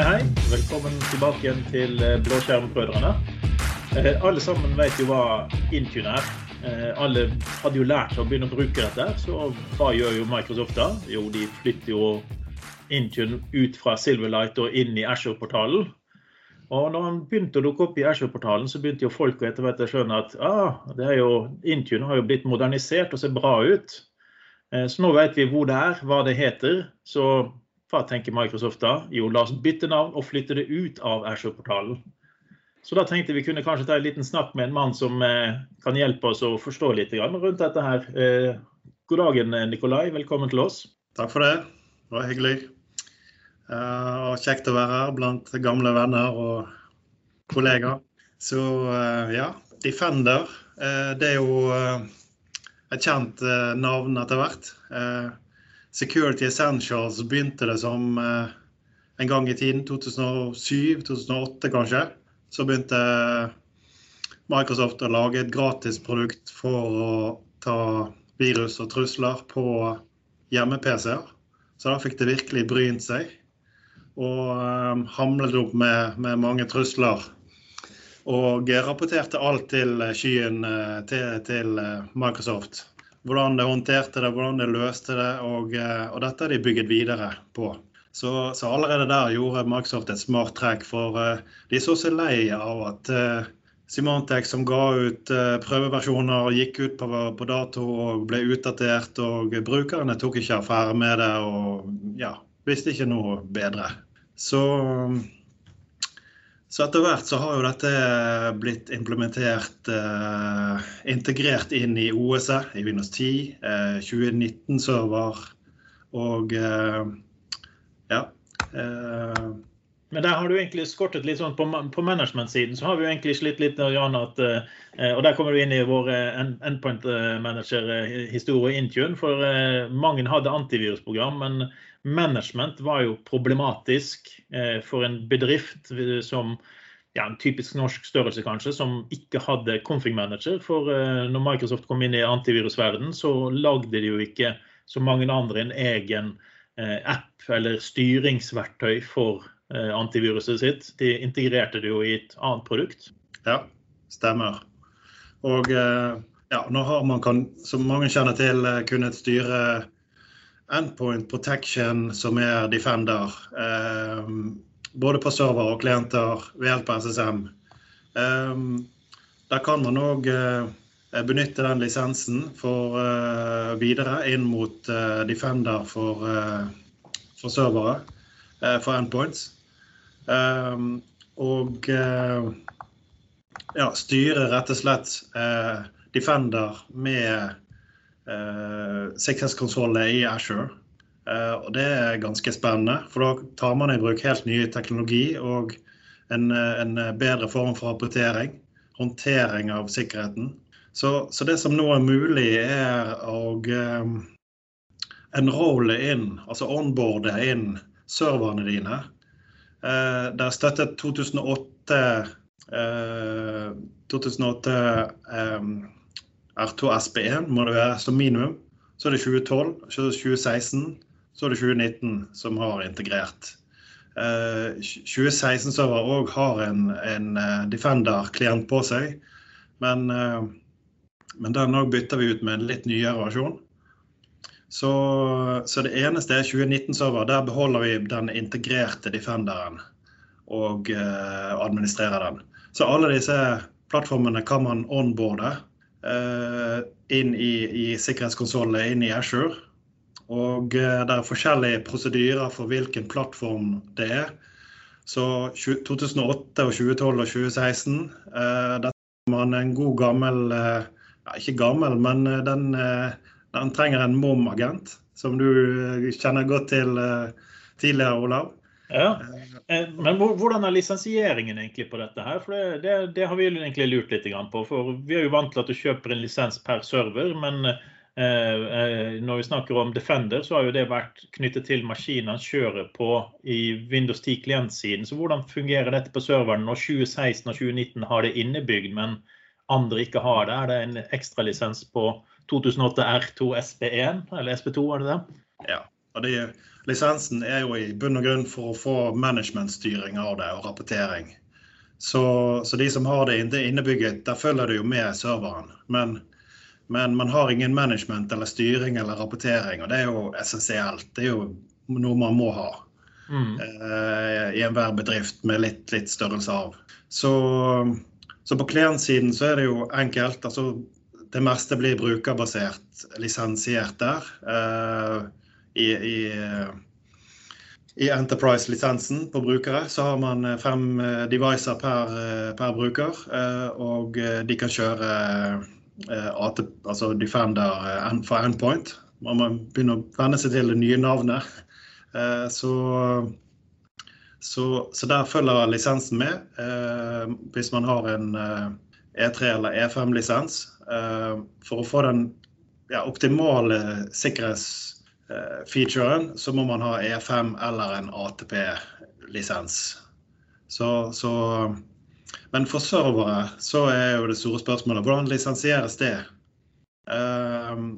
Hei, hei. Velkommen tilbake igjen til eh, Blåskjermbrødrene. Eh, alle sammen vet jo hva Intune er. Eh, alle hadde jo lært seg å begynne å bruke dette. Så hva gjør jo Microsoft da? Jo, de flytter jo Intune ut fra Silverlight og inn i Ashore-portalen. Og når han begynte å dukke opp i Ashore-portalen, så begynte jo folk å etter hvert skjønne at ah, det er jo, Intune har jo blitt modernisert og ser bra ut. Så nå vet vi hvor det er, hva det heter. Så hva tenker Microsoft da? Jo, la oss bytte navn og flytte det ut av Ashore-portalen. Så da tenkte vi kunne kanskje ta en liten snakk med en mann som eh, kan hjelpe oss å forstå litt rundt dette her. Eh, god dagen, Nikolai. Velkommen til oss. Takk for det. Det var hyggelig. Og kjekt å være her blant gamle venner og kollegaer. Så ja, Defender. Det er jo et kjent navn etter hvert. Security Essentials begynte det som en gang i tiden, 2007-2008 kanskje. Så begynte Microsoft å lage et gratisprodukt for å ta virus og trusler på hjemme-PC-er. Så da fikk det virkelig brynt seg og um, hamlet opp med, med, mange trusler. Og rapporterte alt til skyen til, til Microsoft. Hvordan de håndterte det, hvordan de løste det, og, uh, og dette har de bygget videre på. Så, så, allerede der gjorde Microsoft et smart trekk, for de så seg lei av at Symantec som ga ut prøveversjoner, gikk ut på, på dato og ble utdatert, og brukerne tok ikke affære med det og ja, visste ikke noe bedre. Så, så etter hvert så har jo dette blitt implementert, eh, integrert inn i OSE, i Windows 10, eh, 2019-server og eh, ja. Eh, men der har du egentlig skortet litt sånn på, på management-siden så har vi jo egentlig slitt litt Jan, at, uh, Og der kommer du inn i vår endpoint manager-historie Intune. For mange hadde antivirusprogram, men management var jo problematisk uh, for en bedrift som ja, en typisk norsk størrelse, kanskje, som ikke hadde config manager. For når Microsoft kom inn i antivirusverdenen, så lagde de jo ikke så mange andre en egen app eller styringsverktøy for Eh, antiviruset sitt. De integrerte det jo i et annet produkt. Ja, stemmer. Og eh, ja, nå har man, kan, som mange kjenner til, eh, kunnet styre endpoint protection, som er Defender, eh, både på server og klienter ved hjelp av SSM. Eh, der kan man òg eh, benytte den lisensen for videre inn mot Defender for, for servere, for endpoints. Um, og ja, styre rett og slett Defender med sikkerhetskonsollet i Ashore. og det er ganske spennende, for da tar man i bruk helt ny teknologi og en, en bedre form for rapportering. Håndtering av sikkerheten. Så, så, det som nå er mulig, er å um, enrolle inn, altså onboarde inn serverne dine Eh, det er støttet 2008 2008 R2 SP1 må det være som minimum. Så er det 2012, så er det 2016, så er det 2019 som har integrert. 2016-server òg har en, en eh, Defender-klient på seg, men, uh, men den òg bytter vi ut med en litt nyere versjon. Så, så det eneste er 2019-server. Der beholder vi den integrerte Defenderen og uh, administrerer den. Så alle disse plattformene kan man onboarde inn i, i sikkerhetskonsollen, inn i Ashore. Og eh, det er forskjellige prosedyrer for hvilken plattform det er. Så 2008, og 2012 og 2016 eh, Dette er man en god gammel eh, Ikke gammel, men eh, den den trenger en MOM-agent, som du eh, kjenner godt til eh, tidligere, Olav. Ja, eh, Men hvordan er lisensieringen egentlig på dette? her? For det, det, det, har vi egentlig lurt litt på. For Vi er jo vant til at du kjøper en lisens per server. Men eh, når vi snakker om Defender, så har jo det vært knyttet til maskinene kjører på i Windows 10 klientsiden. Så hvordan fungerer dette på serveren når 2016 og 2019 har det innebygd, men andre ikke har det? Er det en ekstralisens på 2008 R2 SP1, eller SP2, var det det? Ja. Det, lisensen er jo i bunn og grunn for å få managementstyring av det og rapportering. Så, så, de som har det innebygget, der følger det jo med serveren. Men, men, man har ingen management eller styring eller rapportering, og det er jo essensielt. Det er jo noe man må ha mm. eh, i enhver bedrift med litt, litt størrelse av. Så, så på klientsiden så er det jo enkelt. altså det meste blir brukerbasert, lisensiert der. Uh, I, i, i Enterprise-lisensen på brukere så har man fem devices per, eh, per bruker, og de kan kjøre AT, altså Defender for endpoint. Man må begynne å venne seg til det nye navnet. Så, så, så, der følger lisensen med hvis man har en E3 eller E5-lisens. Eh, for å få den ja, optimale sikkerhetsfeaturen, så må man ha E5 eller en ATP-lisens. Så, så, men for servere så er jo det store spørsmålet hvordan lisensieres det? Uh,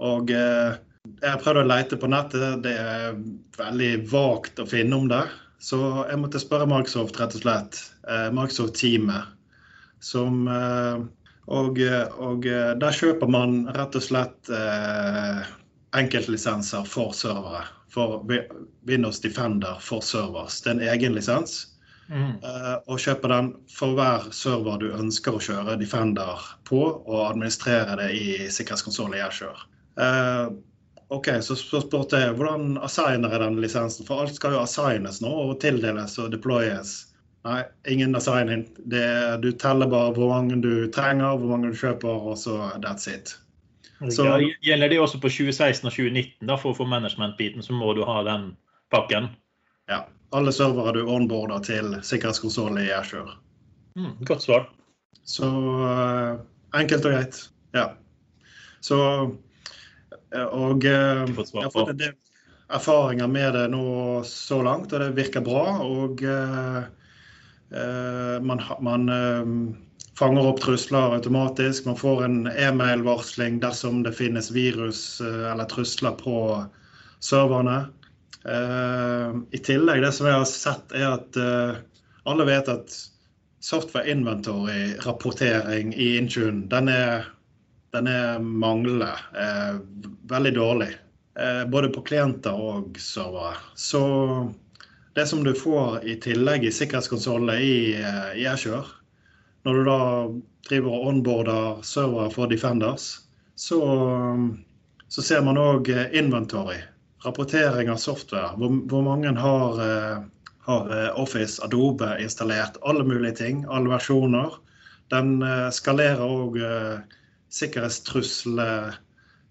og uh, jeg har prøvd å lete på nettet, det er veldig vagt å finne om det. Så jeg måtte spørre Microsoft, rett og slett. Uh, Microsoft-teamet som eh, og, og, eh, der kjøper man rett og slett eh, enkeltlisenser for servere. For Windows Defender for servers. Det er en egen lisens. Mm. Eh, og kjøper den for hver server du ønsker å kjøre Defender på, og administrere det i sikkerhetskonsollen jeg kjører. Eh, ok, Så spurte jeg hvordan assigner jeg den lisensen? For alt skal jo assignes nå og tildeles og deployes. Nei, ingen assigning. Det, du teller bare hvor mange du trenger, hvor mange du kjøper, og så that's it. Så, gjelder det også på 2016 og 2019? da, For å få management-biten, så må du ha den pakken? Ja. Alle servere du onboarder til sikkerhetskonsollen i Azure. Mm, godt svar. Så uh, enkelt og greit. Ja. Så uh, Og uh, jeg har fått en del erfaringer med det nå så langt, og det virker bra. og uh, man, man eh, fanger opp trusler automatisk. Man får en e-mail-varsling dersom det finnes virus eh, eller trusler på serverne. I tillegg, det som jeg har sett, er at alle vet at software inventory-rapportering i Intune, den er, den er manglende. Veldig dårlig. Både på klienter og servere. Så det som du får i tillegg i sikkerhetskonsollen i, eh, i Azure, når du da driver og onboarder servere for Defenders, så, så ser man òg eh, inventory. Rapportering av software. Hvor, hvor mange har, eh, har, Office, Adobe installert. Alle mulige ting. Alle versjoner. Den skalerer òg sikkerhetstrusler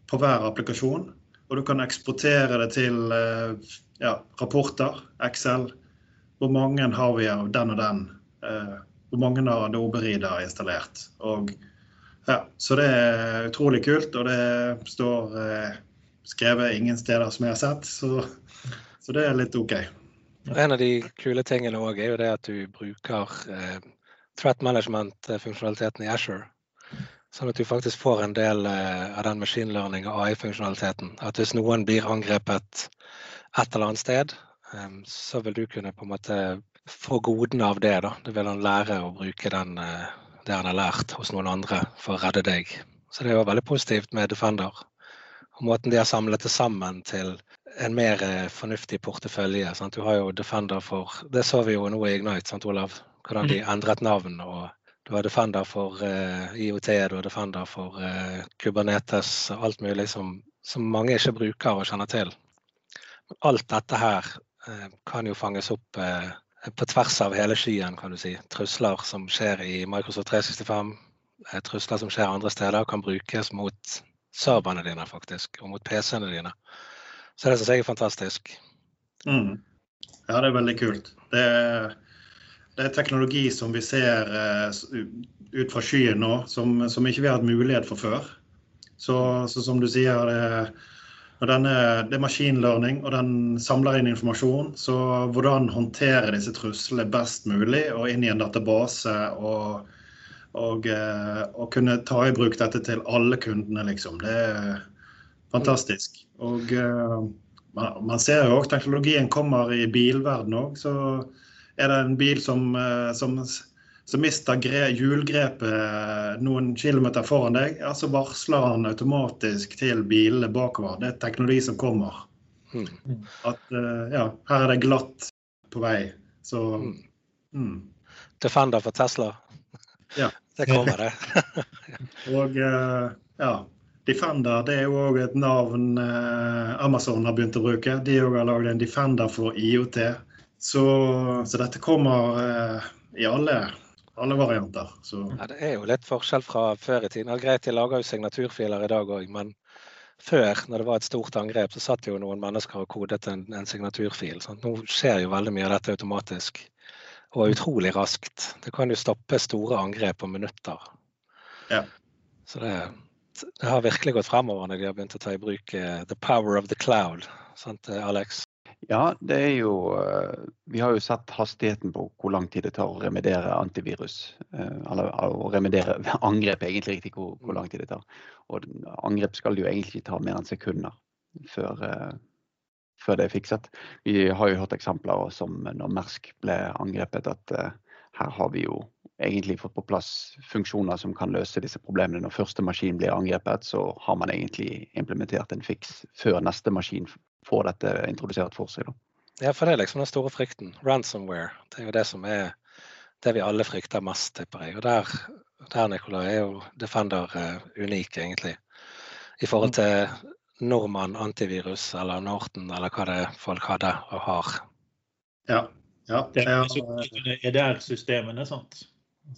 på hver applikasjon. Og du kan eksportere det til ja, rapporter, Excel. Hvor mange har vi av den og den? Eh, hvor mange har Adobe Reader installert? Og, ja, så det er utrolig kult, og det står eh, skrevet ingen steder som jeg har sett. Så, så det er litt OK. En av de kule tingene òg er jo det at du bruker eh, threat management-funksjonaliteten i Asher. Sånn at du faktisk får en del eh, av den machine learning og AI-funksjonaliteten. At hvis noen blir angrepet et eller annet sted, ehm, så vil du kunne på en måte få godene av det. da. Du vil han lære å bruke den, eh, det han har lært hos noen andre for å redde deg. Så det jo veldig positivt med Defender. Og måten de har samlet det sammen til en mer eh, fornuftig portefølje. Sant? Du har jo Defender for Det så vi jo nå i Ignite, sant, Olav? Hvordan de mm. endret navn. og Du har Defender for uh, IOT, du har Defender for uh, Kubernetes og alt mulig som, som mange ikke bruker og kjenner til alt dette her uh, kan jo fanges opp på tvers av hele skyen, kan du si. Trusler som skjer i Microsoft 365, eh, trusler som skjer andre steder, kan brukes mot serverne dine, faktisk, og mot PC-ene dine. Så det syns jeg er fantastisk. Mm. Ja, det er veldig kult. Det er, det er teknologi som vi ser ut fra skyen nå, som, som ikke vi har hatt mulighet for før. Så, så som du sier, det er og denne, det er maskinlearning, og den samler inn informasjon. Så hvordan håndtere disse truslene best mulig og inn i en database og, og, eh, og, kunne ta i bruk dette til alle kundene, liksom. Det er fantastisk. Og uh, man, man ser jo òg teknologien kommer i bilverden òg. Så er det en bil som, eh, som, som mister hjulgrepet noen kilometer foran deg, ja, så varsler han automatisk til bilene bakover. Det er teknologi som kommer. Mm. At eh, ja, her er det glatt på vei. Så mm. Defender for Tesla. Ja. Det kommer, det. og eh, ja. Defender det er jo òg et navn eh, Amazon har begynt å bruke. De har lagd en Defender for IOT. Så, så dette kommer eh, i alle, alle varianter. Ja, det er jo litt forskjell fra før i tiden. Greit, de lager jo signaturfiler i dag òg, men før, når det var et stort angrep, så satt jo noen mennesker og kodet en, en signaturfil. Sant? Nå skjer jo veldig mye av dette automatisk og utrolig raskt. Det kan jo stoppe store angrep på minutter. Ja. Så det, det, har virkelig gått fremover når de har begynt å ta i bruk uh, the power of the cloud. Sant, eh, Alex? Ja, det er jo uh, Vi har jo sett hastigheten på hvor lang tid det tar å remedere antivirus. Uh, eller å remedere angrep, egentlig riktig hvor, hvor, lang tid det tar. Og angrep skal jo egentlig ikke ta mer enn sekunder før, før det er fikset. Vi har jo hørt eksempler som når Mersk ble angrepet, at her har vi jo egentlig fått på plass funksjoner som kan løse disse problemene. Når første maskin blir angrepet, så har man egentlig implementert en fiks før neste maskin får dette introdusert for seg. Da. Ja, for det er liksom den store frykten. Ransomware. Det er jo det som er det vi alle frykter mest, tipper jeg. Og der, der Nicolai, er jo Defender uh, unik, egentlig. I forhold til Norman antivirus eller Norton eller hva det er folk hadde og har. Ja. ja. Det er der systemene, sant.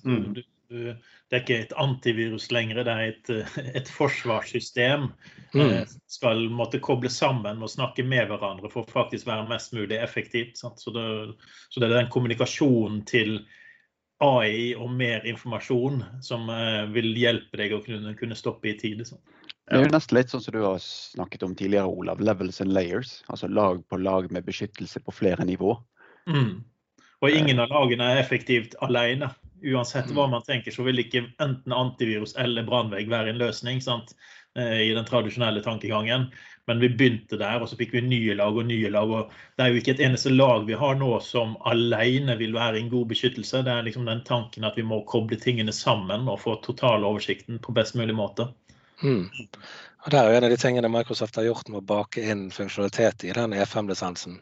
Mm. Du, du, det er ikke et antivirus lenger, det er et, et forsvarssystem. Mm. Eh, skal måtte koble sammen og snakke med hverandre for å faktisk være mest mulig effektivt. Så det, så, det, er den kommunikasjonen til AI og mer informasjon som eh, vil hjelpe deg å kunne, kunne stoppe i tide. Så. Det er jo nesten litt sånn som du har snakket om tidligere, Olav. Levels and layers. Altså lag på lag med beskyttelse på flere nivå. Mm. Og ingen av lagene er effektivt alene uansett hva man tenker, så vil ikke enten antivirus eller brannvegg være en løsning sant? Eh, i den tradisjonelle tankegangen. Men vi begynte der, og så fikk vi nye lag og nye lag. og Det er jo ikke et eneste lag vi har nå som alene vil være en god beskyttelse. Det er liksom den tanken at vi må koble tingene sammen og få totaloversikten på best mulig måte. Mm. Og Det er jo en av de tingene Microsoft har gjort med å bake inn funksjonalitet i den E5-lisensen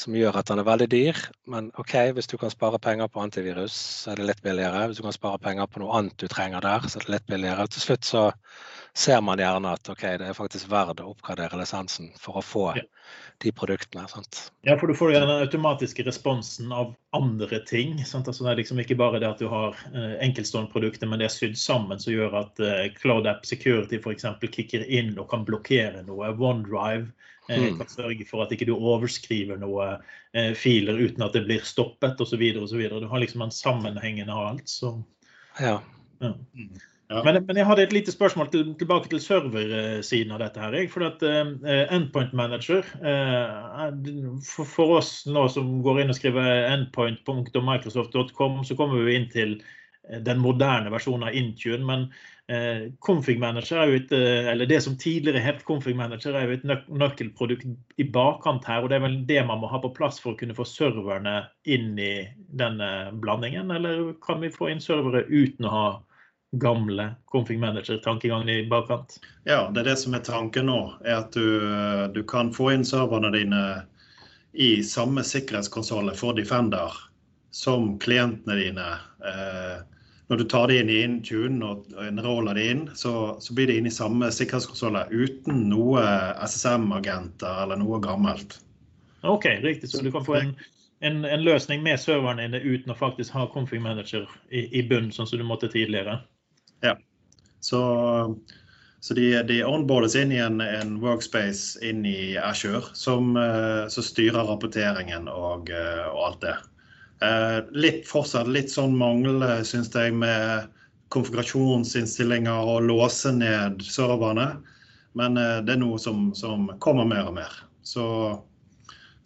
som gjør at den er veldig dyr. Men OK, hvis du kan spare penger på antivirus, så er det litt billigere. Hvis du kan spare penger på noe annet du trenger der, så er det litt billigere. Til slutt så ser man gjerne at okay, det er faktisk verdt å oppgradere lisensen for å få ja. de produktene. Sant? Ja, for du får jo den automatiske responsen av andre ting. Altså, det er liksom ikke bare det at du har eh, enkeltstående produkter, men det er sydd sammen som gjør at eh, Cloud App Security f.eks. kicker inn og kan blokkere noe. OneDrive Eh, mm. Kan sørge for at ikke du overskriver noe eh, filer uten at det blir stoppet osv. Du har liksom en sammenhengende av alt. Så. Ja. ja. Men, men, jeg hadde et lite spørsmål til, tilbake til serversiden av dette. her. For at uh, Endpoint Manager uh, for, for, oss nå som går inn og skriver endpoint.microsoft.com, så kommer vi inn til den moderne versjonen av Intune. Men Eh, config Manager er jo et, eh, eller Det som tidligere het Config Manager, er jo et nøk nøkkelprodukt i bakkant her. og Det er vel det man må ha på plass for å kunne få serverne inn i denne blandingen? Eller kan vi få inn servere uten å ha gamle Config Manager-tankegangen i bakkant? Ja, det er det som er tanken nå. er At du, du kan få inn serverne dine i samme sikkerhetskonsoller for Defender som klientene dine. Eh, når du tar det inn i Intune og enroller det inn, så, så, blir det inn i samme sikkerhetskonsoller uten noe SSM-agenter eller noe gammelt. OK, riktig. Så du kan få en, en, en løsning med serverne uten å faktisk ha config manager i, i bunn, sånn som du måtte tidligere? Ja. Så, så de, de onboardes inn i en, en, workspace inn i Ashore som, så styrer rapporteringen og, eh, og alt det. Eh, litt fortsatt litt sånn manglende, syns jeg, med konfigurasjonsinnstillinger og låse ned serverne. Men eh, det er noe som, som kommer mer og mer. Så,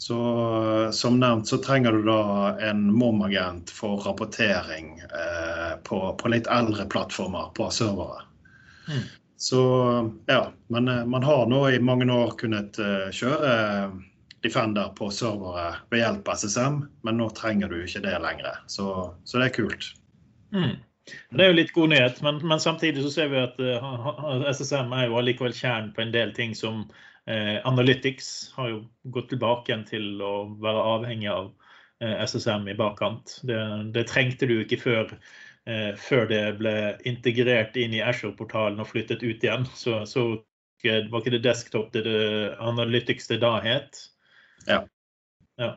så, som nevnt så trenger du da en MOM-agent for rapportering eh, på, på, litt eldre plattformer på servere. Mm. Så ja, men eh, man har nå i mange år kunnet eh, kjøre Defender på servere ved hjelp av SSM, men nå trenger du ikke det lenger. Så, så det er kult. Mm. Det er jo litt god nyhet, men, men, samtidig så ser vi at SSM er jo allikevel kjernen på en del ting som Analytics har jo gått tilbake igjen til å være avhengig av uh, SSM i bakkant. Det, det, trengte du ikke før, før det ble integrert inn i Ashore-portalen og flyttet ut igjen. Så, så var ikke det desktop det, det Analytics det da het. Ja. ja.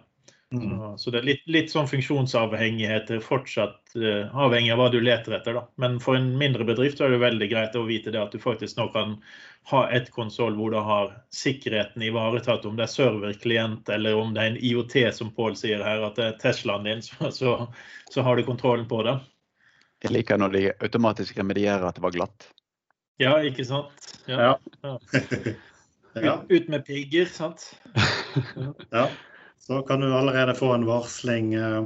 Mm. Så det er litt, litt sånn funksjonsavhengighet fortsatt uh, avhengig av hva du leter etter. Da. Men for en mindre bedrift er det veldig greit å vite det at du faktisk nå kan ha et konsoll hvor du har sikkerheten ivaretatt, om det er serverklient eller om det er en IOT, som Pål sier her, at det er Teslaen din, så, så, så, har du kontrollen på det. Jeg liker når de automatisk remedierer at det var glatt. Ja, ikke sant? Ja. ja. ja. Ut, ut, med pigger, sant? ja så kan du allerede få en varsling eh,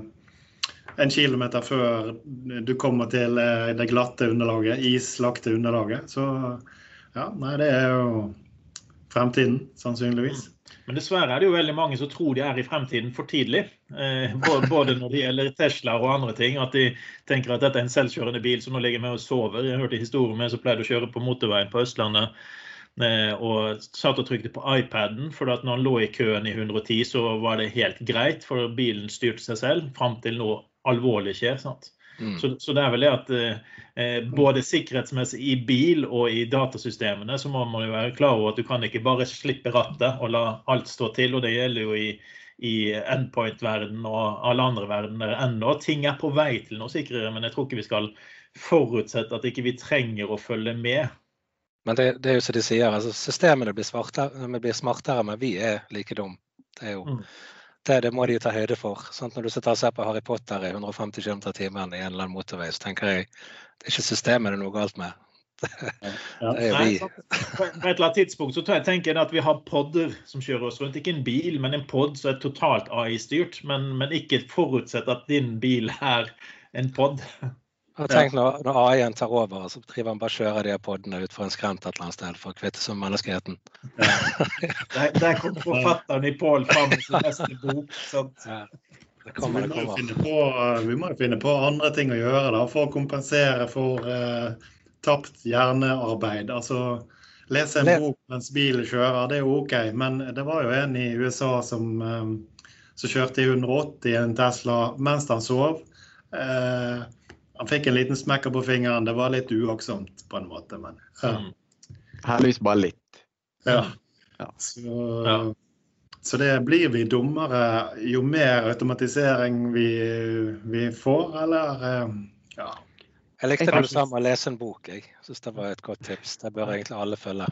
en kilometer før du kommer til eh, det glatte underlaget, islagte underlaget. Så ja, nei, det er jo fremtiden, sannsynligvis. Men dessverre er det jo veldig mange som tror de er i fremtiden for tidlig. Eh, både når det gjelder Tesla og andre ting. At de tenker at dette er en selvkjørende bil som nå ligger med og sover. Jeg hørte historien med som pleide å kjøre på motorveien på Østlandet og satt og trykte på iPaden, for at når han lå i køen i 110, så var det helt greit, for bilen styrte seg selv fram til noe alvorlig skjer. Mm. Så, så, det er vel det at eh, både sikkerhetsmessig i bil og i datasystemene, så må man jo være klar over at du kan ikke bare slippe rattet og la alt stå til. Og det gjelder jo i, i endpoint-verden og alle andre verdener ennå. Ting er på vei til noe sikrere, men jeg tror ikke vi skal forutsette at ikke vi trenger å følge med men det, det, er jo som de sier, altså systemene blir, smartere, blir smartere, men vi er like dum. Det, jo, mm. det, det, må de jo ta høyde for. Sant? Når du sitter og ser på Harry Potter i 150 km i timen i en eller annen motorvei, så tenker jeg det er ikke systemet det er noe galt med. Det, jo vi. på et eller annet tidspunkt så tenker jeg at vi har podder som kjører oss rundt. Ikke en bil, men en pod som er totalt AI-styrt. Men, men ikke forutsett at din bil er en pod. Har tenkt når, når AI-en tar over, så driver han bare kjører de podene fra en skrent et eller annet sted for å kvitte seg med menneskeheten. Ja. Der, der kom forfatteren i Pål fram med sin neste bok. Ja. Det kommer, det kommer. På, vi må jo finne på andre ting å gjøre da, for å kompensere for uh, tapt hjernearbeid. Altså, lese en bok mens bilen kjører, det er jo OK. Men det var jo en i USA som, um, som kjørte i 180 i en Tesla mens han sov. Uh, han fikk en liten smekker på fingeren. Det var litt uaktsomt på en måte, men ja. Mm. Heldigvis bare litt. Ja. ja. Så, ja. så, det blir vi dummere jo mer automatisering vi, vi får, eller eh, ja. Jeg likte det du sa om å lese en bok. Jeg syns det var et godt tips. Det bør egentlig alle følge.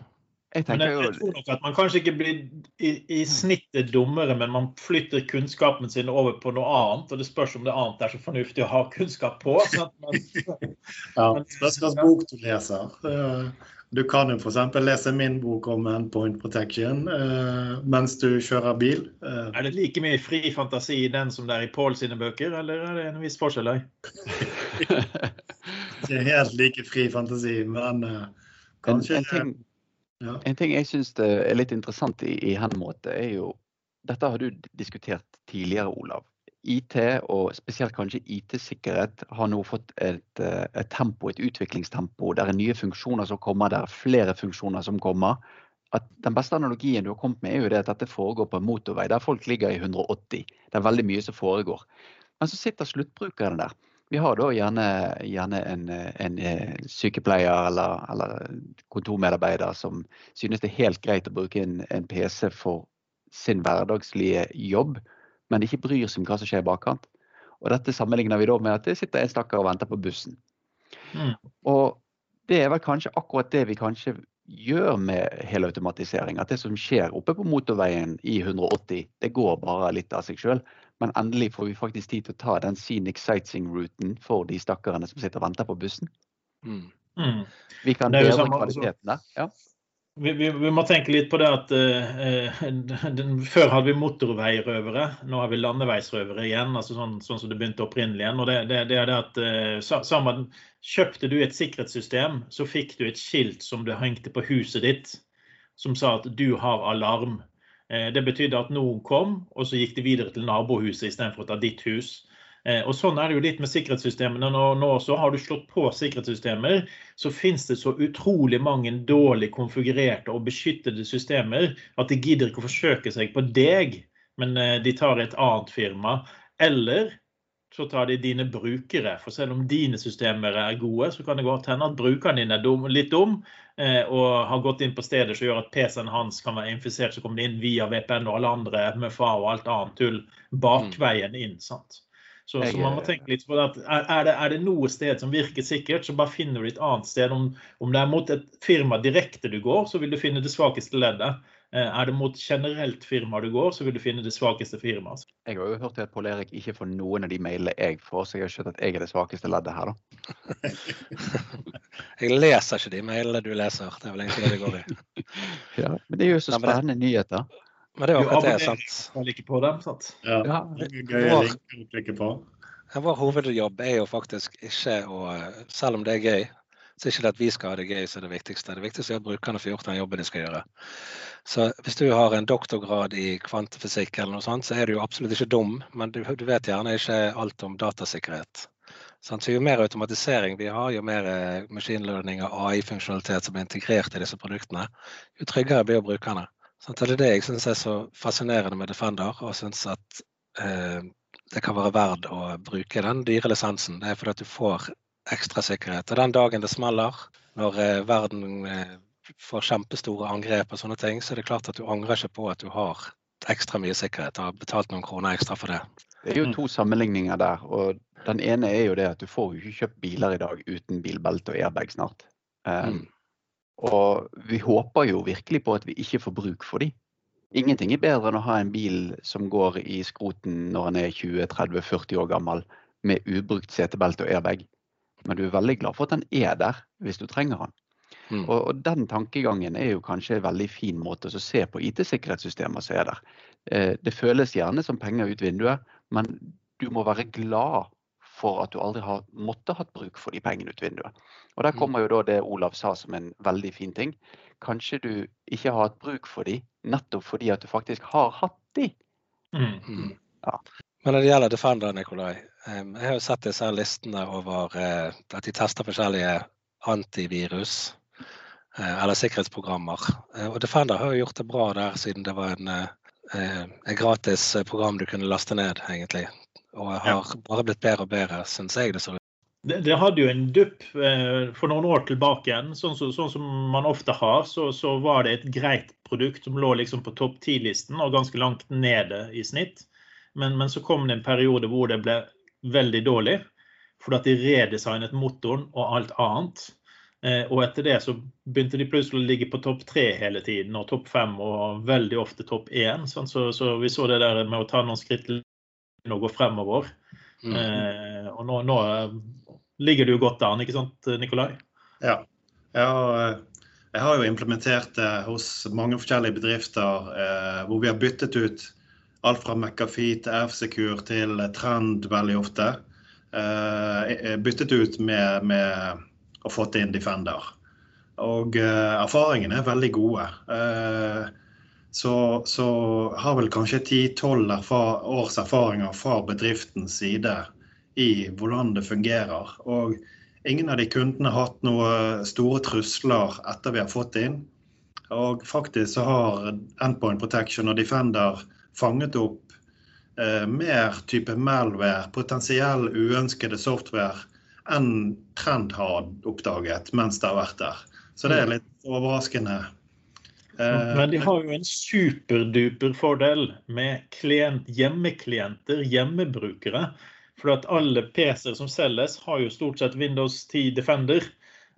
Jeg, men jeg, jeg, tror nok at man kanskje ikke blir i, i, snittet dummere, men man flytter kunnskapen sin over på noe annet. Og det spørs om det annet er så fornuftig å ha kunnskap på. Men, ja, spørs hvilken bok du leser. Eh, du kan jo f.eks. lese min bok om endpoint protection uh, mens du kjører bil. Uh, er det like mye fri fantasi i den som det er i Paul sine bøker, eller er det en viss forskjell Det Ikke helt like fri fantasi, men kanskje en, en ting ja. En ting jeg syns er litt interessant i, i måte, er jo Dette har du diskutert tidligere, Olav. IT, og spesielt kanskje IT-sikkerhet, har nå fått et, et, tempo, et utviklingstempo. Der er nye funksjoner som kommer, der er flere funksjoner som kommer. At den beste analogien du har kommet med, er jo det at dette foregår på en motorvei der folk ligger i 180. Det er veldig mye som foregår. Men så sitter sluttbrukerne der. Vi har da gjerne, gjerne en, en, eh, sykepleier eller, eller, kontormedarbeider som synes det er helt greit å bruke en, en PC for sin hverdagslige jobb, men ikke bryr seg om hva som skjer i bakkant. Og dette sammenligner vi da med at det sitter en stakkar og venter på bussen. Mm. Og det er vel kanskje akkurat det vi kanskje gjør med helautomatisering. At det som skjer oppe på motorveien i 180, det går bare litt av seg sjøl. Men endelig får vi faktisk tid til å ta den scenic sightseeing-ruten for de stakkarene som sitter og venter på bussen. Mm. Mm. Vi kan bedre kvaliteten der. Ja. Vi, vi, vi, må tenke litt på det at uh, den, Før hadde vi motorveirøvere, nå har vi landeveisrøvere igjen. altså Sånn, sånn som det begynte opprinnelig igjen. og det, det, det er det at uh, sammen, Kjøpte du et sikkerhetssystem, så fikk du et skilt som du hengte på huset ditt, som sa at du har alarm. Uh, det betydde at noen kom, og så gikk de videre til nabohuset istedenfor å ta ditt hus. Eh, og Sånn er det jo litt med sikkerhetssystemene. Nå, nå også. har du slått på sikkerhetssystemer, så finnes det så utrolig mange dårlig konfigurerte og beskyttede systemer at de gidder ikke å forsøke seg på deg, men eh, de tar et annet firma. Eller så tar de dine brukere. For selv om dine systemer er gode, så kan det godt hende at brukeren din er dum, litt dum eh, og har gått inn på steder som gjør at PC-en hans kan være infisert. Så kommer det inn via VPN og alle andre MFA og alt annet tull bakveien inn. sant? Så, så, man må tenke litt på det er det, er det, noe sted som virker sikkert, så bare finner du et annet sted. Om, om, det er mot et firma direkte du går, så vil du finne det svakeste leddet. Eh, er det mot generelt firma du går, så vil du finne det svakeste firmaet. Jeg har jo hørt at Pål Erik ikke får noen av de mailene jeg får, så jeg har skjønt at jeg er det svakeste leddet her, da. jeg leser ikke de mailene du leser. Det er vel egentlig det det går i. ja, men det er jo så spennende nyheter. Men det er akkurat det, sant? Like på dem, sant? Ja, ja. Gøy å klikke på. Vår hovedjobb er jo faktisk ikke å Selv om det er gøy, så er det ikke at vi skal ha det gøy som er det viktigste. Det viktigste er at brukerne får gjort den jobben de skal gjøre. Så hvis du har en doktorgrad i kvantefysikk eller noe sånt, så er du jo absolutt ikke dum, men du, du vet gjerne ikke alt om datasikkerhet. Så jo mer automatisering vi har, jo mer maskinlønning machine learning og AI-funksjonalitet som er integrert i disse produktene, jo tryggere blir brukerne. Så det er det jeg syns er så fascinerende med Defender, og syns at eh, det kan være verdt å bruke den dyre lisensen. Det er fordi at du får ekstra sikkerhet. Og den dagen det smeller, når eh, verden eh, får kjempestore angrep og sånne ting, så er det klart at du angrer ikke på at du har ekstra mye sikkerhet og har betalt noen kroner ekstra for det. Det er jo to sammenligninger der. og Den ene er jo det at du får jo ikke kjøpt biler i dag uten bilbelte og airbag snart. Um, mm. Og vi håper jo virkelig på at vi ikke får bruk for de. Ingenting er bedre enn å ha en bil som går i skroten når den er 20-30-40 år gammel med ubrukt setebelte og airbag. Men du er veldig glad for at den er der hvis du trenger den. Mm. Og, og, den tankegangen er jo kanskje en veldig fin måte å se på IT-sikkerhetssystemer som er der. Eh, det føles gjerne som penger ut vinduet, men du må være glad for at du aldri har måttet hatt bruk for de pengene ut vinduet. Og Der mm. kommer jo da det Olav sa som en veldig fin ting. Kanskje du ikke har hatt bruk for de nettopp fordi at du faktisk har hatt de. Mm. mm. Ja. Men når det gjelder Defender, Nikolai, jeg har jo sett disse listene over eh, at de tester forskjellige antivirus eh, eller sikkerhetsprogrammer. Eh, og Defender har jo gjort det bra der, siden det var en, en gratis program du kunne laste ned, egentlig. Og har bare blitt bedre og bedre, syns jeg det ser ut. Det, det, hadde jo en dupp for noen år tilbake igjen. Sånn, så, sånn som man ofte har, så, så, var det et greit produkt som lå liksom på topp 10-listen og ganske langt nede i snitt. Men, men, så kom det en periode hvor det ble veldig dårlig. Fordi at de redesignet motoren og alt annet. Eh, og etter det så begynte de plutselig å ligge på topp tre hele tiden, og topp fem og veldig ofte topp én. Sånn, så, så, vi så det der med å ta noen skritt og gå fremover. Mm. Eh, og nå, nå, eh, ligger du godt an, ikke sant Nikolai? Ja. Jeg jeg har jo implementert det hos mange forskjellige bedrifter eh, hvor vi har byttet ut alt fra McAfee til F-Secure til Trend veldig ofte. Uh, byttet ut med, med å få inn Defender. Og uh, erfaringene er veldig gode. Uh, så, så har vel kanskje 10-12 års erfaringer fra bedriftens side i hvordan det fungerer. Og ingen av de kundene har hatt noen store trusler etter vi har fått inn. Og faktisk så har Endpoint Protection og Defender fanget opp eh, mer type malware, potensiell uønskede software, enn Trend har oppdaget mens det har vært der. Så det er mm. litt overraskende Eh, Men de har jo en superduper fordel med klient, hjemmeklienter, hjemmebrukere. For at alle PC-er som selges, har jo stort sett Windows 10 Defender.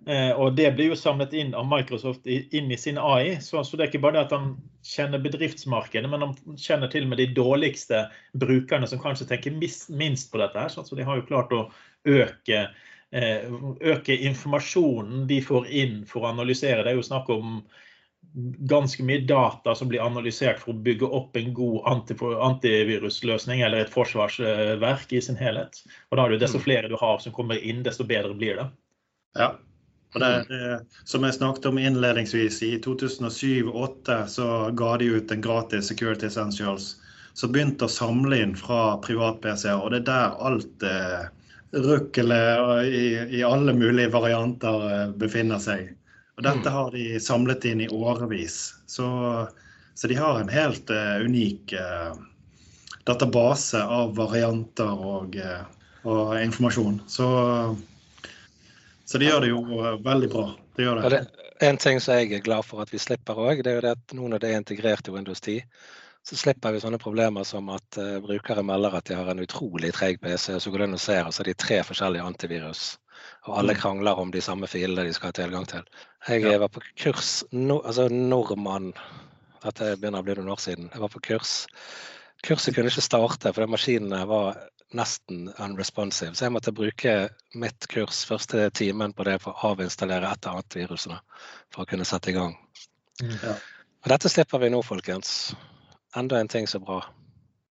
Eh, og det blir jo samlet inn av Microsoft inn i sin AI. Så, så det er ikke bare det at han kjenner bedriftsmarkedet, men han kjenner til og med de dårligste brukerne som kanskje tenker minst på dette. her, Så de har jo klart å øke, eh, øke informasjonen de får inn for å analysere. Det er jo snakk om ganske mye data som blir analysert for å bygge opp en god antivirusløsning eller et forsvarsverk i sin helhet. Og da er det Desto mm. flere du har som kommer inn, desto bedre blir det. Ja, det, det, som jeg snakket om innledningsvis, i 2007-2008 så ga de ut en gratis Security Essentials som begynte å samle inn fra privat-PC-er. Og det er der alt eh, rukkelet i, i, alle mulige varianter eh, befinner seg. Og dette mm. har de samlet inn i årevis. Så, så de har en helt eh, unik uh, database av varianter og, uh, og informasjon. Så så de gjør det jo eh, veldig bra. De det. det. En ting som jeg er glad for at vi slipper òg, det er jo det at nå når det er integrert i Windows 10, så slipper vi sånne problemer som at uh, brukere melder at de har en utrolig treg PC, og så går du inn og ser, og så er de tre forskjellige antivirus. Og alle mm. krangler om de samme filene de skal ha tilgang til. Jeg ja. var på kurs no, altså Nordmann Dette begynner å bli noen år siden. Jeg var på kurs. Kurset kunne ikke starte fordi maskinene var nesten unresponsive. Så jeg måtte bruke mitt kurs første timen på det for å avinstallere et av antivirusene for å kunne sette i gang. Mm. Ja. Og dette slipper vi nå, folkens. Enda en ting så bra.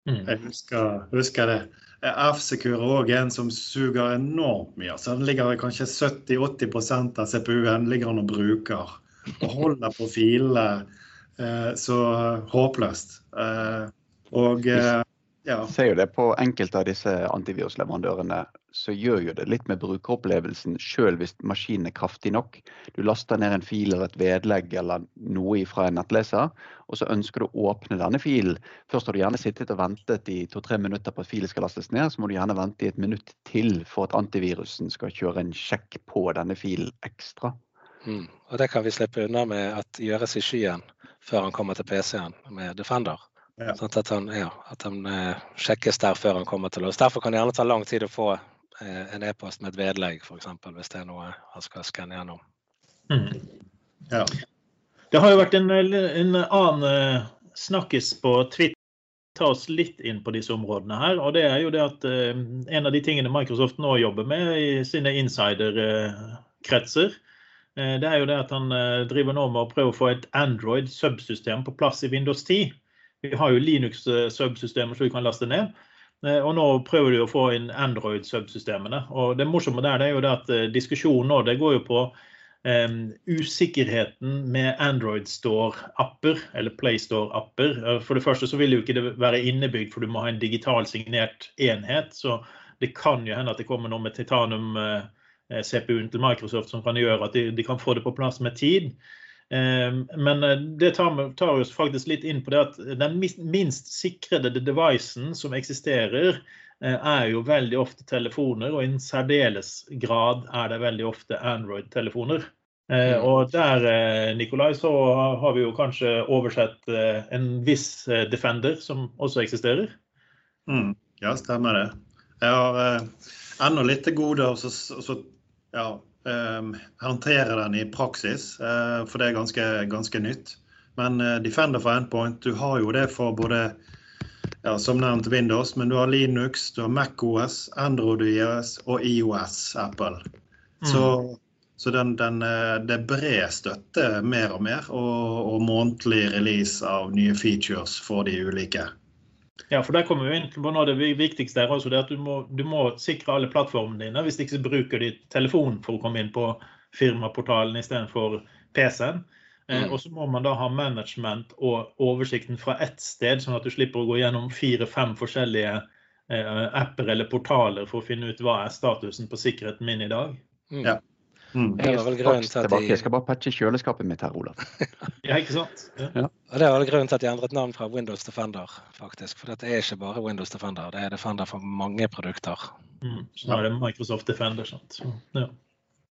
Mm. Jeg husker, husker det. F-Secure er òg en som suger enormt mye. Så den ligger kanskje 70-80% av CPU-en ligger han og bruker. Og holder på filene eh, så håpløst. Eh, og eh, ja. Ser jo det på enkelte av disse antivirusleverandørene, så gjør jo det litt med brukeropplevelsen sjøl hvis maskinen er kraftig nok. Du laster ned en fil eller et vedlegg eller noe fra en nettleser, og så ønsker du å åpne denne filen. Først har du gjerne sittet og ventet i to-tre minutter på at filen skal lastes ned, så må du gjerne vente i et minutt til for at antivirusen skal kjøre en sjekk på denne filen ekstra. Mm. Og det kan vi slippe unna med at gjøres i skyen før han kommer til PC-en med Defender. Ja. Sånn at han, ja, at han eh, sjekkes der før han kommer til oss. Derfor kan det gjerne ta lang tid å få eh, en e-post med et vedlegg, f.eks. hvis det er noe han skal skanne gjennom. Mm. Ja. Det har jo vært en, en annen snakkes snakkis på Twitter ta oss litt inn på disse områdene her. og det er jo det at eh, En av de tingene Microsoft nå jobber med i sine insiderkretser, eh, det er jo det at han eh, driver nå med å prøve å få et Android subsystem på plass i Windows 10. Vi har jo Linux-subsystemer som vi kan laste ned. Eh, og nå prøver de å få inn Android-subsystemene. Og det morsomme der det er jo det at eh, diskusjonen nå det går jo på um, usikkerheten med Android Store-apper, eller PlayStore-apper. For det første så vil jo ikke det være innebygd, for du må ha en digital signert enhet. Så det kan jo hende at det kommer noe med titanium-CPU-en til Microsoft som kan gjøre at de, de kan få det på plass med tid. Ehm, men eh, det tar, oss faktisk litt inn på det at den minst sikrede devicen som eksisterer, eh, er jo veldig ofte telefoner, og i en særdeles grad er det veldig ofte Android-telefoner. Eh, mm. Og der, Nikolai, så har vi jo kanskje oversett en viss Defender som også eksisterer. Mm. Ja, stemmer det. Jeg har ennå litt til gode å ja, håndtere den i praksis, eh, for det er ganske, ganske nytt. Men eh, Defender for Endpoint, du har jo det for både ja, som nevnt Windows, men du har Linux, du har MacOS, Android IOS og IOS Apple. Mm. Så, så den, den, eh, det er bred støtte mer og mer, og, og månedlig release av nye features for de ulike. Ja, for der kommer vi inn på noe av det viktigste her også, det at du må, du må sikre alle plattformene dine. Hvis ikke så bruker de telefonen for å komme inn på firmaportalen istedenfor PC-en. Eh, mm. og så må man da ha management og oversikten fra ett sted, sånn at du slipper å gå gjennom fire-fem forskjellige eh, apper eller portaler for å finne ut hva er statusen på sikkerheten min i dag. Mm. Ja. Mm. Jeg, skal bare patche kjøleskapet mitt her, Olav. ja, ikke sant? Ja. Ja. Og Det er vel grunnen til at de endret navn fra Windows Defender. faktisk. For dette er ikke bare Windows Defender, det er Defender for mange produkter. Mm. Så nå er det Microsoft Defender. sant? Ja.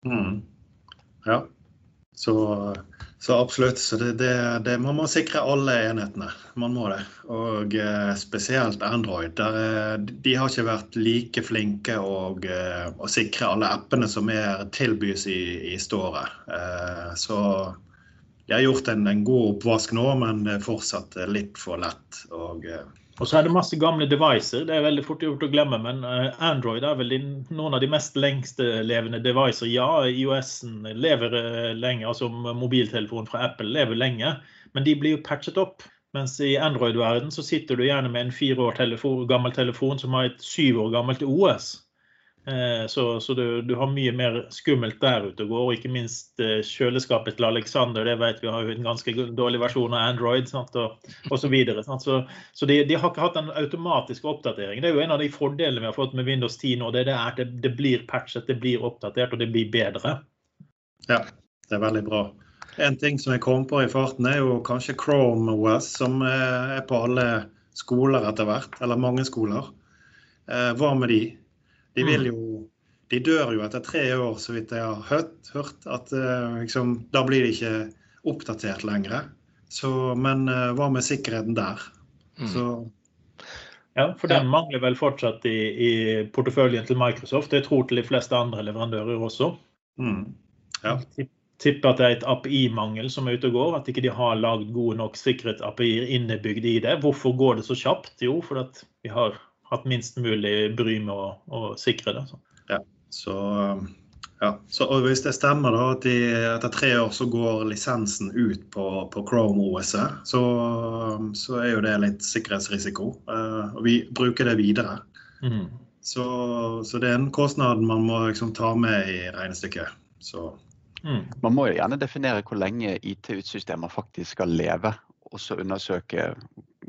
Mm. ja. Så, så absolutt. Så det, det, det, man må sikre alle enhetene. Man må det. Og eh, spesielt Android. Der, de har ikke vært like flinke å, eh, å sikre alle appene som er tilbys i, i storet. Eh, så de har gjort en, en, god oppvask nå, men det er fortsatt litt for lett. Og, eh, Og så er det masse gamle devices. Det er veldig fort gjort å glemme, men eh, Android er vel noen av de mest lengste-levende devices. Ja, IOS-en lever eh, lenge, altså mobiltelefonen fra Apple lever lenge, men de blir jo patchet opp. Mens i Android-verden så sitter du gjerne med en fire år telefon, gammel telefon som har et syv år gammelt OS. Eh, så, så du, du, har mye mer skummelt der ute å gå. Og ikke minst eh, kjøleskapet til Alexander. Det vet vi har jo en ganske dårlig versjon av Android sant? og osv. Så, så, så de, de, har ikke hatt en automatisk oppdatering. Det er jo en av de fordelene vi har fått med Windows 10 nå. Det, er at det, det blir patchet, det blir oppdatert og det blir bedre. Ja, det er veldig bra. En ting som jeg kom på i farten, er jo kanskje Chrome OS, som er på alle skoler etter hvert. Eller mange skoler. Eh, hva med de? De vil mm. jo De dør jo etter tre år, så vidt jeg har hørt. hørt at uh, liksom, Da blir de ikke oppdatert lenger. Så, men uh, hva med sikkerheten der? Mm. Så ja, for den mangler vel fortsatt i, i, porteføljen til Microsoft. Jeg tror til de fleste andre leverandører også. Mm. Ja. Tipper at det er et API-mangel som er ute og går. At ikke de har lagd gode nok sikkerhet-API-er innebygd i det. Hvorfor går det så kjapt? Jo, fordi vi har hatt minst mulig bry med å, å sikre det. Så. Ja, så, ja. Så, og hvis det stemmer da, at de, etter tre år så går lisensen ut på, på Chrome OS-et, så, så, er jo det litt sikkerhetsrisiko. Uh, og vi bruker det videre. Mm. Så, så, det er en kostnad man må liksom ta med i regnestykket. Så. Mm. Man må jo gjerne definere hvor lenge IT-utsystemer faktisk skal leve, og så undersøke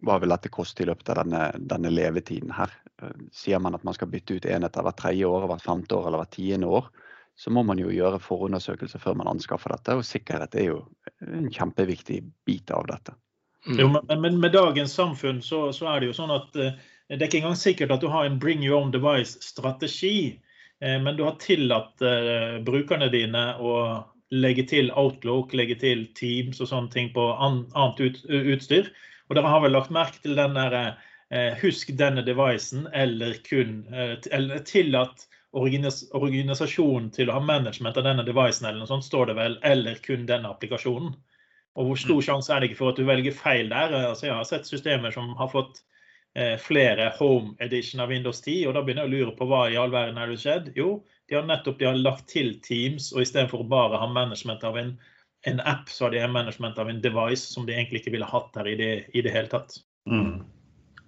hva vil dette koste i løpet av denne, denne, levetiden her. Eh, sier man at man skal bytte ut enheter hvert tredje år, hvert femte år eller hvert tiende år, så må man jo gjøre forundersøkelser før man anskaffer dette. Og sikkerhet er jo en kjempeviktig bit av dette. Mm. Jo, men, men, med dagens samfunn så, så, er det jo sånn at uh, det er ikke engang sikkert at du har en bring your own device-strategi. eh, men du har tillatt eh, brukerne dine å legge til Outlook, legge til Teams og sånne ting på an, annet ut, utstyr. Og dere har vel lagt merke til den derre eh, husk denne devicen, eller kun eh, eller tillat organisasjonen til å ha management av denne devicen, eller noe sånt, står det vel, eller kun denne applikasjonen. Og hvor stor mm. sjanse er det ikke for at du velger feil der? Altså, jeg har sett systemer som har fått eh, flere home edition av Windows 10, og da begynner jeg å lure på hva i all verden er det skjedd? Jo, de har nettopp de har lagt til Teams, og istedenfor å bare ha management av en en app, så hadde jeg management av en device som de egentlig ikke ville hatt her i det, i det hele tatt. Mm.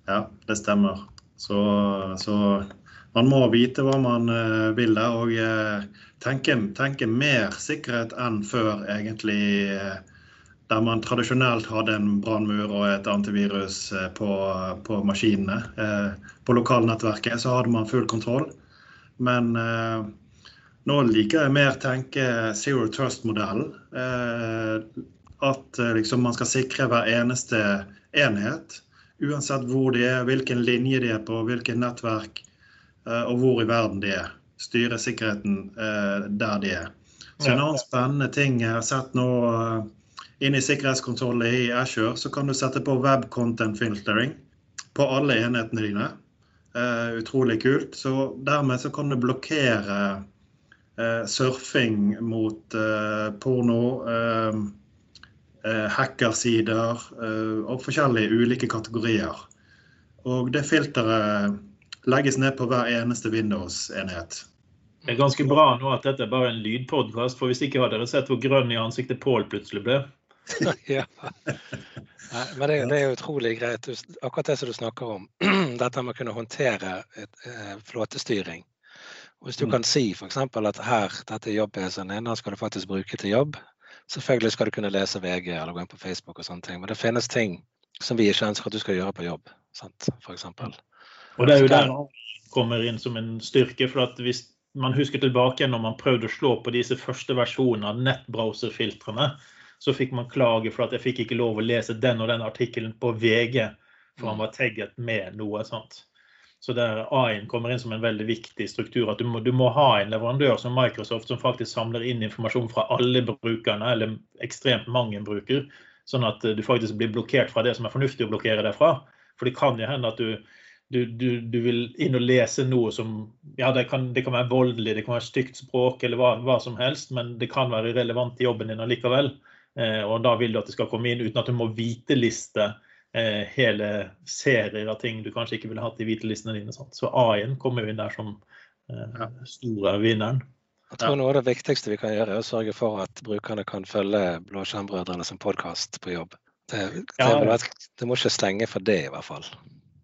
Ja, det stemmer. Så, så, man må vite hva man uh, vil der, og uh, tenke, tenke, mer sikkerhet enn før, egentlig. Uh, der man tradisjonelt hadde en brannmur og et antivirus på, på maskinene. På lokalnettverket så hadde man full kontroll. Men nå liker jeg mer tenke zero trust-modellen. Eh, at eh, liksom, man skal sikre hver eneste enhet, uansett hvor de er, hvilken linje de er på, hvilket nettverk eh, og hvor i verden de er. Styre sikkerheten der de er. Så En annen spennende ting jeg har sett nå inne i sikkerhetskontrollen i Ashore, så kan du sette på web content filtering på alle enhetene dine. utrolig kult. Så dermed så kan du blokkere surfing mot eh, porno, eh, hackersider og forskjellige ulike kategorier. Og det filteret legges ned på hver eneste Windows-enhet. Det er ganske bra nå at dette er bare en lydpodkast, for hvis ikke hadde dere sett hvor grønn i ansiktet Pål plutselig ble. ja. Nei, men det, det, er utrolig greit. Akkurat det som du snakker om. Dette med å kunne håndtere et, et flåtestyring. Hvis du mm. kan si f.eks. at her, dette er jobb-PC-en din, den skal du faktisk bruke til jobb. Selvfølgelig skal du kunne lese VG eller gå inn på Facebook, og sånne ting, men det finnes ting som vi ikke ønsker at du skal gjøre på jobb. Sant? For eksempel. og det er jo der kommer inn som en styrke. for at hvis man husker tilbake når man prøvde å slå på disse første versjonene av nettbrowserfiltrene, så fikk man klage for at jeg fikk ikke lov å lese den og den artikkelen på VG, for han mm. var tagget med noe sånt. Så der AI-en kommer inn som en veldig viktig struktur. At du må, du må, ha en leverandør som Microsoft som faktisk samler inn informasjon fra alle brukerne, eller ekstremt mange bruker, sånn at du faktisk blir blokkert fra det som er fornuftig å blokkere deg fra. For det kan jo hende at du, du, du, vil inn og lese noe som Ja, det kan, det kan være voldelig, det kan være stygt språk eller hva, hva, som helst, men det kan være relevant i jobben din allikevel. Eh, og da vil du at det skal komme inn uten at du må vite liste eh, hele serier av ting du kanskje ikke ville hatt i hvitelistene dine. Sant? Så AI-en kommer jo inn der som eh, store vinneren. Jeg tror noe av det viktigste vi kan gjøre, er å sørge for at brukerne kan følge Blåskjermbrødrene som podkast på jobb. Det, det, Ja, det må ikke stenge for det, i hvert fall.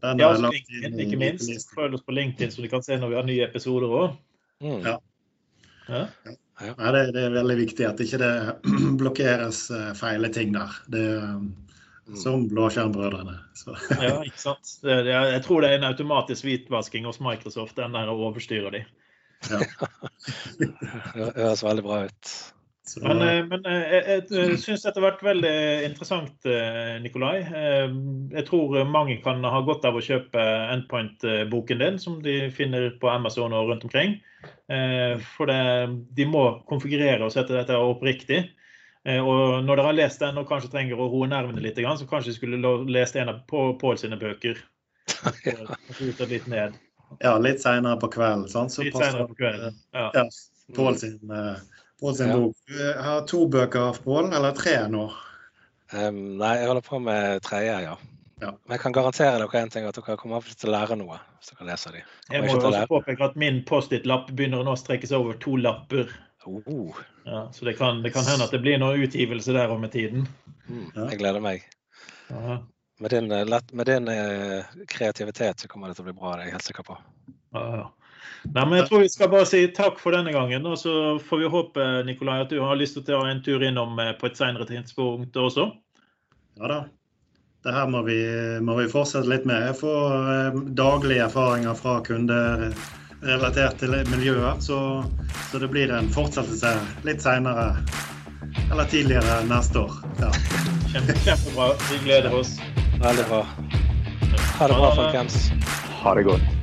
Den Ja, er LinkedIn, ikke minst. Følg oss på LinkedIn, så du kan se når vi har nye episoder òg. Mm. Ja. Det, det er veldig viktig at ikke det blokkeres eh, feile ting der. Det Mm. Som Blåskjermbrødrene. Så ja, ikke sant. Jeg tror det er en automatisk hvitvasking hos Microsoft, den der å overstyre Ja. Det høres veldig bra ut. Så, Men, eh, men jeg, jeg, jeg syns dette har vært veldig interessant, eh, Nikolai. Eh, Jeg tror mange kan ha godt av å kjøpe Endpoint-boken din, som de finner på Amazon og rundt omkring. Eh, For det, de må konfigurere og sette dette opp riktig. Eh, Og når dere har lest den og kanskje trenger å roe nervene litt, så kanskje dere skulle lest en av På- Pål sine bøker. Og litt ned. ja, litt seinere på kvelden. Sånn, Så Litt passer- på kvelden. Ja. Ja, Pål sin, eh, Pål sin Ja. bok. Jeg har to bøker, av Pål, eller tre nå. Um, nei, jeg holder på med tredje, ja. Ja. Men jeg kan garantere dere en ting, at dere kommer til å lære noe hvis dere leser de. Jeg må også påpeke at min Post-It-lapp begynner nå å strekke seg over to lapper. Oh, Ja, så det kan, det kan hende at det blir noe utgivelse der om med tiden. mm, Ja. jeg gleder meg. Med din, eh, med din eh, kreativitet så kommer det til å bli bra, det er jeg helt sikker på. ja, ja. Nei, men Jeg tror vi skal bare si takk for denne gangen. Og så får vi håpe Nikolai, at du har lyst til å ta en tur innom eh, på et senere tidspunkt også. Ja da. Det her må vi, må vi fortsette litt med. Jeg får daglige erfaringer fra kunder relatert til miljøet, så, så det blir en fortsettelse litt seinere. Eller tidligere neste år. Ja. Kjempe, kjempebra. Vi gleder oss. Veldig bra. Ha det bra, folkens. Ha det godt.